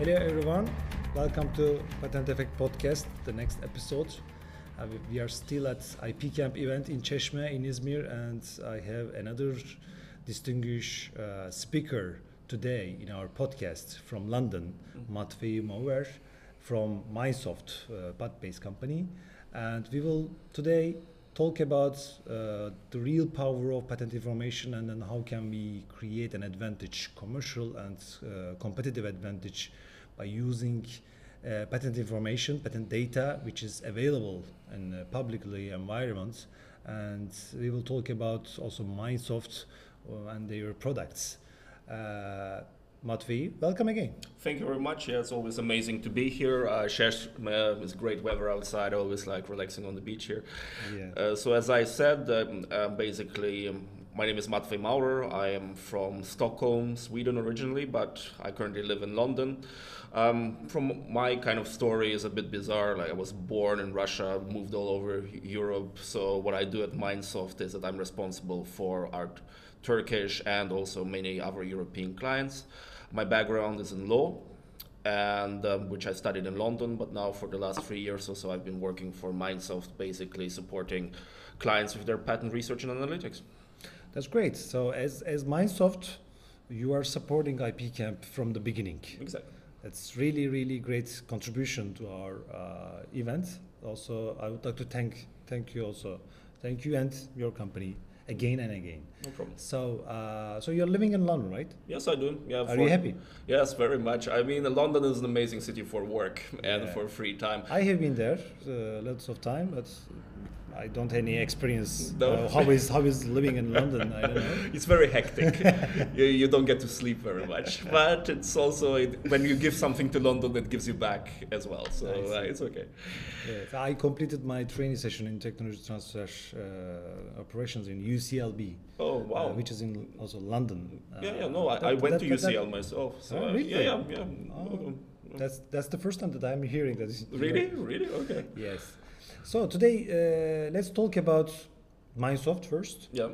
Hello everyone, welcome to Patent Effect Podcast, the next episode. Uh, we- are still at IP Camp event in Çeşme in Izmir and I have another distinguished uh, speaker today in our podcast from London, Matvey Mauer from Minesoft, uh, patent-based company. And we will today talk about uh, the real power of patent information and then how can we create an advantage, commercial and uh, competitive advantage by using uh, patent information, patent data, which is available in uh, publicly environments. And we will talk about also Minesoft uh, and their products. Uh, Matvey, welcome again. Thank you very much. Yeah, it's always amazing to be here. Uh, uh, it's great weather outside. Always like relaxing on the beach here. Yeah. Uh, so as I said, um, uh, basically, um, my name is Matvey Maurer. I am from Stockholm, Sweden originally, but I currently live in London. Um, from my kind of story is a bit bizarre. Like I was born in Russia, moved all over Europe. So what I do at Minesoft is that I'm responsible for our Turkish and also many other European clients. My background is in law, and um, which I studied in London. But now, for the last three years or so, I've been working for Minesoft, basically supporting clients with their patent research and analytics. That's great. So as as Minesoft, you are supporting IP Camp from the beginning. Exactly. That's really really great contribution to our uh, event. Also, I would like to thank thank you also, thank you and your company again and again. No problem. So uh, so you're living in London, right? Yes, I do. Yeah. Are for- you happy? Yes, very much. I mean, London is an amazing city for work and Yeah. for free time. I have been there uh, lots of time, but I don't have any experience. No. Uh, how is how is living in London? I don't know. It's very hectic. you, you don't get to sleep very much, but it's also it, when you give something to London, it gives you back as well. So uh, it's okay. Yes, I completed my training session in technology transfer uh, operations in UCLB. Oh wow. uh, which is in also London. Uh, yeah, yeah. No, I, that- I went that- to that- that- UCL myself. So Oh, uh, really? yeah, yeah, yeah. Oh, That's that's the first time that I'm hearing that. is- Really, really, okay. Yes. So today, uh, let's talk about Minesoft first. Yeah.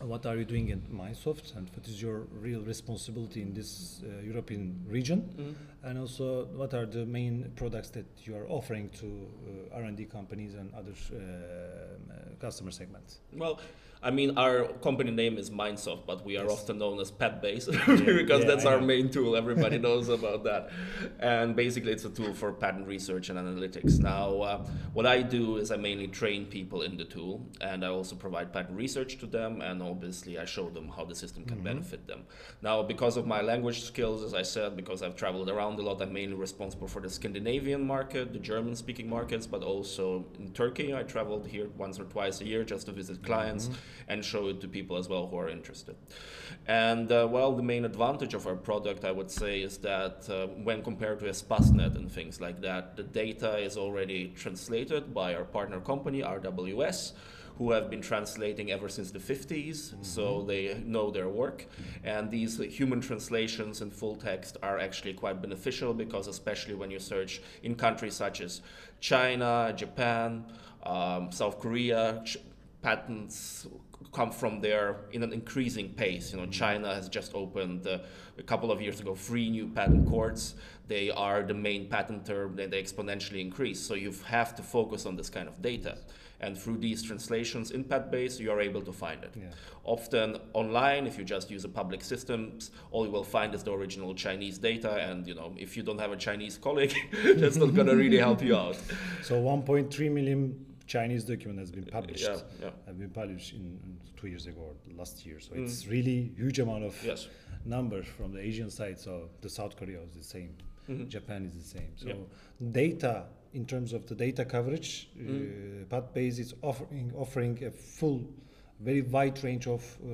What are you doing in Minesoft, and what is your real responsibility in this uh, European region? Mm. And also, what are the main products that you are offering to uh, R&D companies and other uh, uh, customer segments? Well, I mean, our company name is Minesoft, but we are Yes. often known as PatBase because Yeah, that's I our know. main tool. Everybody knows about that. And basically, it's a tool for patent research and analytics. Now, uh, what I do is I mainly train people in the tool, and I also provide patent research to them, and obviously, I show them how the system can benefit them. Now, because of my language skills, as I said, because I've traveled around a lot, I'm mainly responsible for the Scandinavian market, the German speaking markets, but also in Turkey. I traveled here once or twice a year just to visit clients and show it to people as well who are interested. And uh, well, the main advantage of our product, I would say, is that uh, when compared to Espacenet and things like that, the data is already translated by our partner company, RWS who have been translating ever since the 50s, so they know their work. And these human translations and full text are actually quite beneficial because, especially when you search in countries such as China, Japan, um, South Korea, ch- patents come from there in an increasing pace. You know, China has just opened uh, a couple of years ago three new patent courts. They are the main patent term, They, they exponentially increase. So you have to focus on this kind of data. And through these translations in PatBase, you are able to find it. Yeah. Often online, if you just use a public systems, all you will find is the original Chinese data. And you know, if you don't have a Chinese colleague, that's not going to really help you out. So 1.3 million Chinese document has been published. Yeah, yeah. Have been published in, in two years ago or last year. So it's really huge amount of Mm. Yes. numbers from the Asian side. So the South Korea is the same, Mhm. Japan is the same. So Yeah. data in terms of the data coverage, uh, PatBase is offering offering a full, very wide range of uh,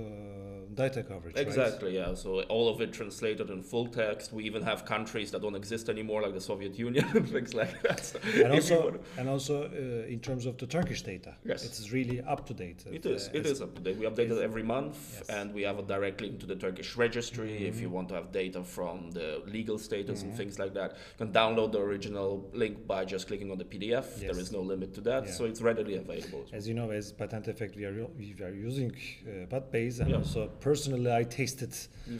data coverage. right? Exactly, yeah. So all of it translated in full text. We even have countries that don't exist anymore, like the Soviet Union and things like that. So And also, and also uh, in terms of the Turkish data, Yes. it's really up to date. It is. It is up to date. We update it every month, Yes. and we have a direct link to the Turkish registry. If you want to have data from the legal status and things like that, you can download the original link by just clicking on the PDF. Yes. There is no limit to that, Yeah. so it's readily available. As you know, as Patent Effect, we are, we are using uh, Patbase, and Yeah. also personally, I tasted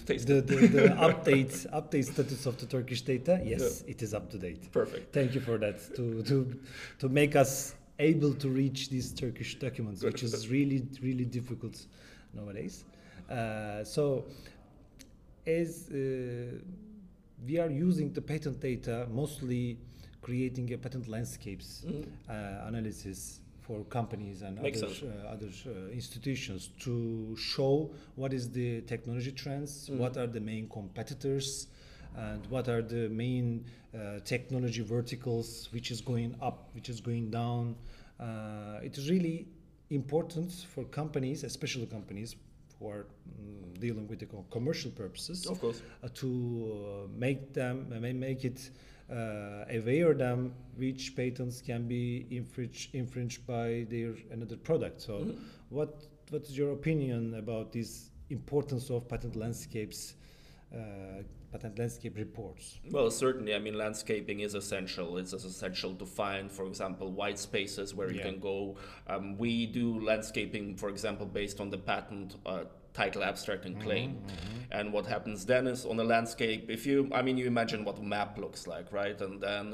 tasted the, the, the update update status of the Turkish data. Yes, it is up to date. Perfect. Thank you for that to to to make us able to reach these Turkish documents, which is really really difficult nowadays. Uh, so, as uh, we are using the patent data mostly creating a patent landscapes Mhm. uh, analysis for companies and Makes other, uh, other uh, institutions to show what is the technology trends, Mm. what are the main competitors, and what are the main uh, technology verticals, which is going up, which is going down. Uh, it is really important for companies, especially companies who are mm, dealing with the commercial purposes, Of course. uh, to uh, make them make it aware them which patents can be infringed infringed by their another product. So, Mhm. what what is your opinion about this importance of patent landscapes, uh, patent landscape reports? Well, certainly. I mean, landscaping is essential. It's essential to find, for example, white spaces where you can go. Um, we do landscaping, for example, based on the patent uh, title, abstract, and claim. Mm-hmm, mm-hmm. And what happens then is on a landscape, if you, I mean, you imagine what a map looks like, right? And then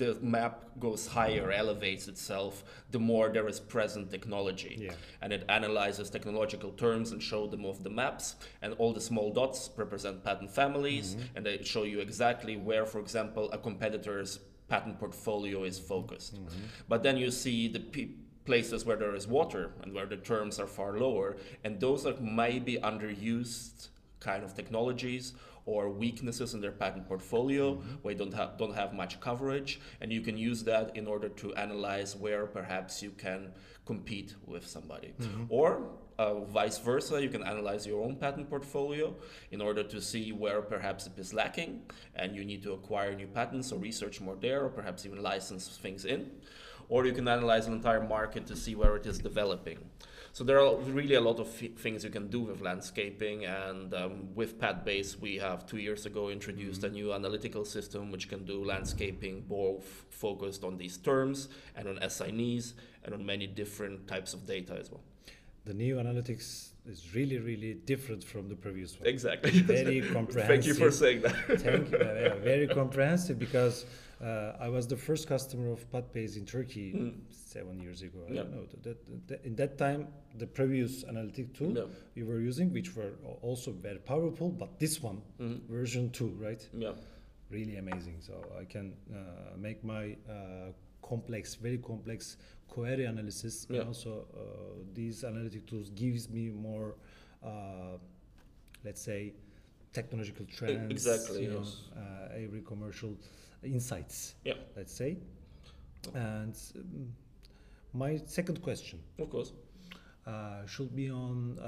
the map goes higher, mm-hmm. elevates itself, the more there is present technology. Yeah. And it analyzes technological terms and show them off the maps. And all the small dots represent patent families, and they show you exactly where, for example, a competitor's patent portfolio is focused. But then you see the pe- places where there is water and where the terms are far lower, and those are maybe underused kind of technologies or weaknesses in their patent portfolio where they don't have don't have much coverage and you can use that in order to analyze where perhaps you can compete with somebody. Or uh, vice versa you can analyze your own patent portfolio in order to see where perhaps it is lacking and you need to acquire new patents or research more there or perhaps even license things in or you can analyze an entire market to see where it is developing. So there are really a lot of things you can do with landscaping, and um, with PatBase, we have two years ago introduced a new analytical system which can do landscaping both focused on these terms and on assignees and on many different types of data as well. The new analytics is really, really different from the previous one. Exactly. Very comprehensive. Thank you for saying that. Thank you. Uh, very comprehensive because uh, I was the first customer of Patbase in Turkey Mm. seven years ago. I Yeah. don't know. That, that, in that time, the previous analytic tool Yeah. we were using, which were also very powerful, but this one, Mhm. version two, right? Yeah. Really amazing. So I can uh, make my uh, complex, very complex query analysis, Yeah. and also uh, these analytic tools gives me more, uh, let's say, technological trends. Exactly, You know, uh, every commercial insights. Yeah. Let's say, and um, my second question Of course. uh, should be on uh,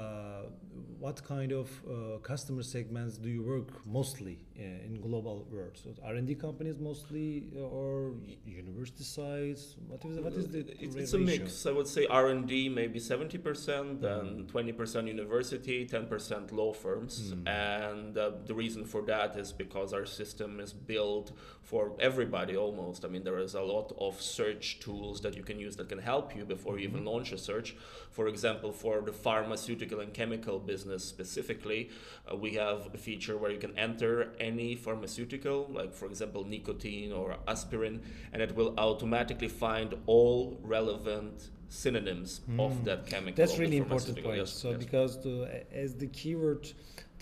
what kind of uh, customer segments do you work mostly in global world? So R&D companies mostly, uh, or university size? What is what is the it's, it's a mix. I would say R and D maybe seventy percent, then twenty percent university, ten percent law firms. Mm. And uh, the reason for that is because our system is built for everybody almost. I mean, there is a lot of search tools that you can use that can help you before you even launch a search. For example, for the pharmaceutical and chemical business specifically, uh, we have a feature where you can enter any pharmaceutical, like for example nicotine or aspirin, and it will automatically find all relevant synonyms of that chemical. Hmm. That's really important point. Yes, so yes. because the, as the keyword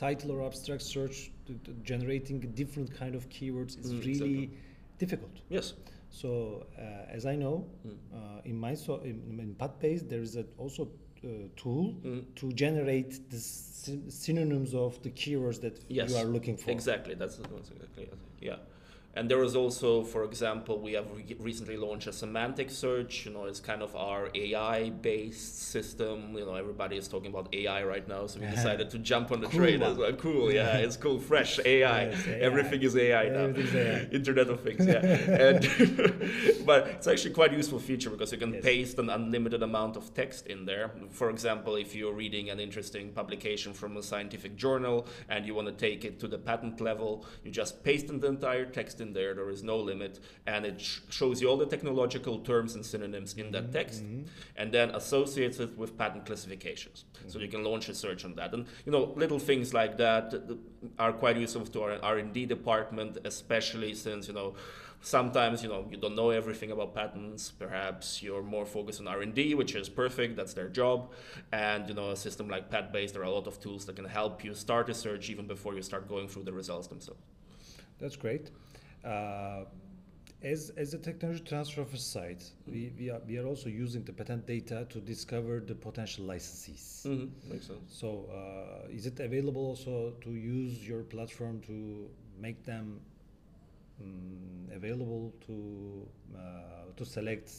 title or abstract search, to, to generating different kind of keywords is Mm, really exactly. difficult. yes, So uh, as I know, Mm. uh, in my so in, in Patbase there is a also tool Mm. to generate the syn- synonyms of the keywords that Yes, you are looking for. Exactly, that's, that's exactly. Yeah. And there is also, for example, we have re- recently launched a semantic search. You know, it's kind of our AI-based system. You know, everybody is talking about AI right now, so we decided to jump on the Cool train as well. Cool, yeah, it's cool, fresh AI. Yes, AI. Everything is AI now. Everything's AI. Internet of Things, yeah. and but it's actually quite a useful feature because you can Yes. paste an unlimited amount of text in there. For example, if you're reading an interesting publication from a scientific journal and you want to take it to the patent level, you just paste in the entire text in there. There is no limit, and it sh- shows you all the technological terms and synonyms in that mm-hmm. text, and then associates it with patent classifications. So mm-hmm. you can launch a search on that, and you know little things like that th- th- are quite useful to our R and D department, especially since you know sometimes you know you don't know everything about patents perhaps you're more focused on r&d which is perfect that's their job and you know a system like patbase there are a lot of tools that can help you start a search even before you start going through the results themselves That's great. Uh, as, as a technology transfer of a site, we, we, are, we are also using the patent data to discover the potential licensees. mm-hmm. makes sense So, uh, is it available also to use your platform to make them mm, available to uh, to select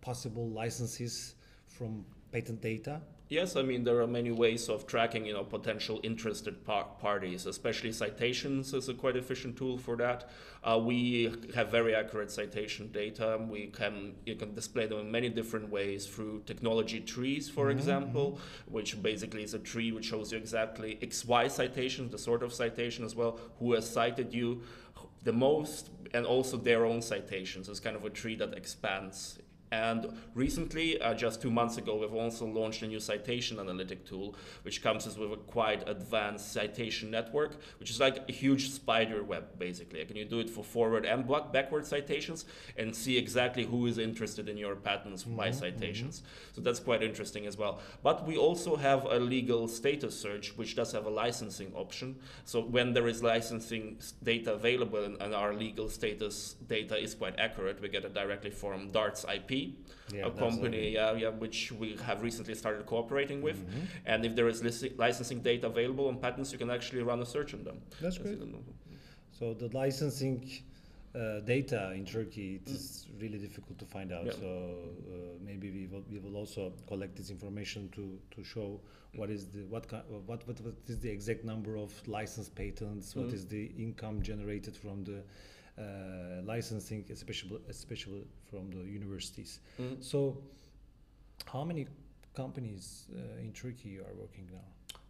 possible licenses from patent data? Yes, I mean there are many ways of tracking, you know, potential interested par- parties. Especially citations is a quite efficient tool for that. Uh, we have very accurate citation data. We can you can display them in many different ways through technology trees, for example, which basically is a tree which shows you exactly XY citations, the sort of citation as well, who has cited you the most, and also their own citations. It's kind of a tree that expands and recently, uh, just two months ago, we've also launched a new citation analytic tool, which comes with a quite advanced citation network, which is like a huge spider web, basically. Can you do it for forward and backward citations and see exactly who is interested in your patents by citations? So that's quite interesting as well. But we also have a legal status search, which does have a licensing option. So when there is licensing data available and, and our legal status data is quite accurate, we get it directly from Darts IP Yeah, a company yeah, yeah, which we have recently started cooperating with. Mm-hmm. And if there is lici- licensing data available on patents, you can actually run a search on them. That's That's great. So the licensing uh, data in Turkey it is really difficult to find out. So uh, maybe we will, we will also collect this information to, to show what is the what, what what what is the exact number of licensed patents, what Mhm. is the income generated from the uh, licensing, especially especially from the universities. Mhm. So how many companies uh, in Turkey are working now?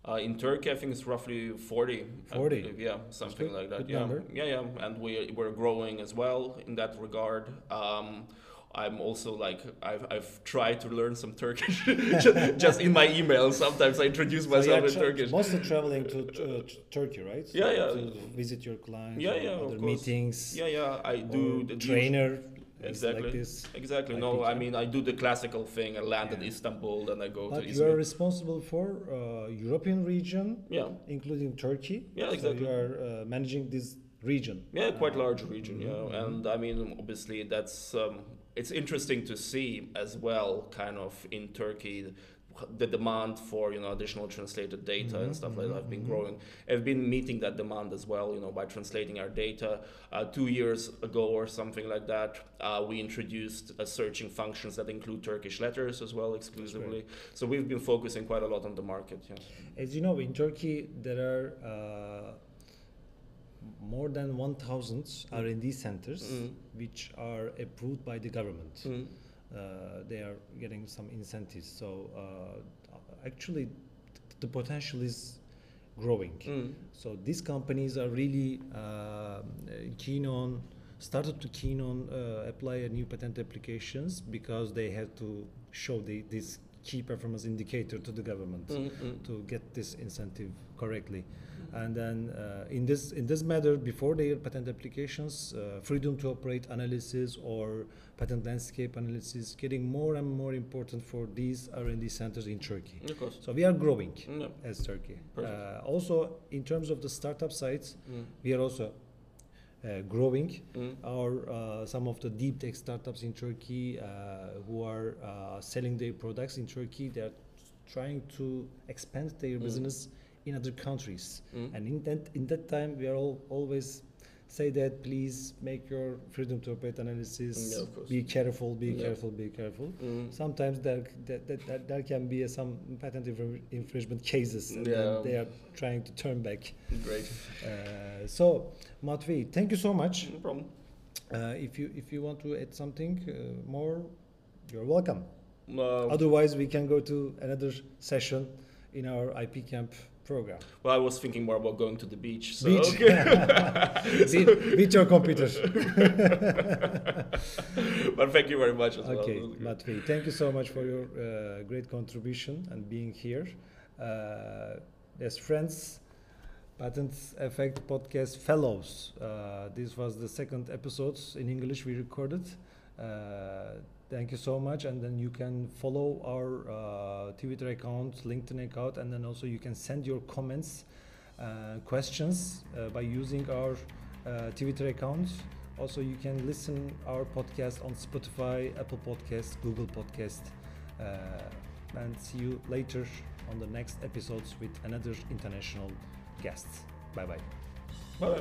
Uh, in Turkey, I think it's roughly 40. 40? believe, yeah, something like that. good yeah. number. yeah, yeah, and we we're growing as well in that regard. Um, I'm also like I've, I've tried to learn some Turkish ju- just in my email. Sometimes I introduce myself are in Turkish. Mostly traveling to uh, Turkey, right? Yeah, yeah. To visit your clients. Yeah, yeah, Other meetings. Yeah, yeah, I do the trainer. Exactly. Like this. Exactly. I No, think I mean I do the classical thing. I land in Yeah. Istanbul, then I go But to you are responsible for uh, European region, Yeah, including Turkey. Yeah, So exactly. you are uh, managing this region. yeah, quite Uh, large region. Yeah, mhm, and I mean obviously that's um, it's interesting to see as well, kind of in Turkey. The demand for you know additional translated data Mhm, and stuff like that have been mhm, growing. I've been meeting that demand as well, you know, by translating our data. Uh, two years ago or something like that, uh, we introduced uh, searching functions that include Turkish letters as well exclusively. So we've been focusing quite a lot on the market. Yes. As you know, in Turkey there are uh, more than 1,000 R&D centers Mm. which are approved by the government. Mm. uh, they are getting some incentives. So uh, actually, th- the potential is growing. Mm. So these companies are really uh, keen on started to keen on uh, apply a new patent applications because they had to show the, this key performance indicator to the government Mm, mm. to get this incentive correctly. And then uh, in this in this matter, before their patent applications, uh, freedom to operate analysis or patent landscape analysis getting more and more important for these R&D centers in Turkey. Of course. So we are growing yeah. as Turkey. Uh, also, in terms of the startup sites, Mm. we are also uh, growing. Mm. Our uh, some of the deep tech startups in Turkey uh, who are uh, selling their products in Turkey, they are trying to expand their Mm. business in other countries. Mm. And in that in that time, we are all always say that please make your freedom to operate analysis. Yeah, of course. be careful, be Yeah. careful, be careful. Mm. Sometimes there, that, there can be some patent infring- infringement cases, and Yeah. they are trying to turn back. Great. Uh, so, Matvey, thank you so much. No problem. Uh, if you if you want to add something uh, more, you're welcome. Otherwise, we can go to another session in our IP Camp program? Well, I was thinking more about going to the beach. So Beach. okay. Beat, beat your computer. but thank you very much as okay, well. Matvey, thank you so much for your uh, great contribution and being here. Uh, as friends, Patent Effect Podcast Fellows. Uh, this was the second episode in English we recorded. Thank you so much. And then you can follow our uh, Twitter account, LinkedIn account, and then also you can send your comments, uh, questions uh, by using our uh, Twitter account. Also, you can listen our podcast on Spotify, Apple Podcast, Google Podcast, uh, and see you later on the next episodes with another international guests. Bye bye. Bye.